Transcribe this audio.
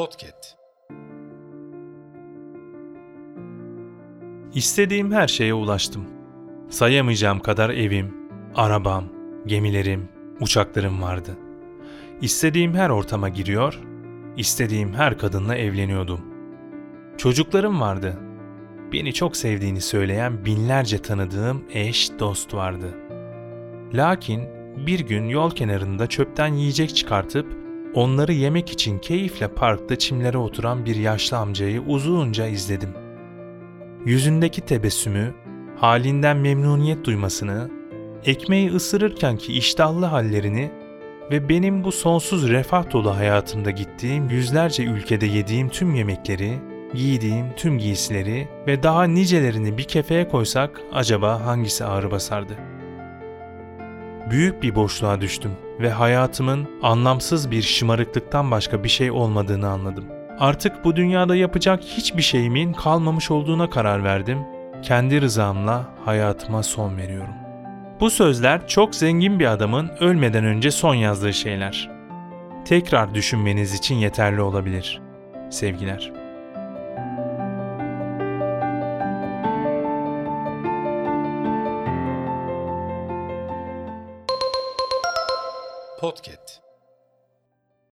Podcast. İstediğim her şeye ulaştım. Sayamayacağım kadar evim, arabam, gemilerim, uçaklarım vardı. İstediğim her ortama giriyor, istediğim her kadınla evleniyordum. Çocuklarım vardı. Beni çok sevdiğini söyleyen binlerce tanıdığım eş, dost vardı. Lakin bir gün yol kenarında çöpten yiyecek çıkartıp onları yemek için keyifle parkta çimlere oturan bir yaşlı amcayı uzunca izledim. Yüzündeki tebessümü, halinden memnuniyet duymasını, ekmeği ısırırkenki iştahlı hallerini ve benim bu sonsuz refah dolu hayatımda gittiğim yüzlerce ülkede yediğim tüm yemekleri, giydiğim tüm giysileri ve daha nicelerini bir kefeye koysak acaba hangisi ağrı basardı? Büyük bir boşluğa düştüm ve hayatımın anlamsız bir şımarıklıktan başka bir şey olmadığını anladım. Artık bu dünyada yapacak hiçbir şeyimin kalmamış olduğuna karar verdim. Kendi rızamla hayatıma son veriyorum. Bu sözler çok zengin bir adamın ölmeden önce son yazdığı şeyler. Tekrar düşünmeniz için yeterli olabilir. Sevgiler. Podcast.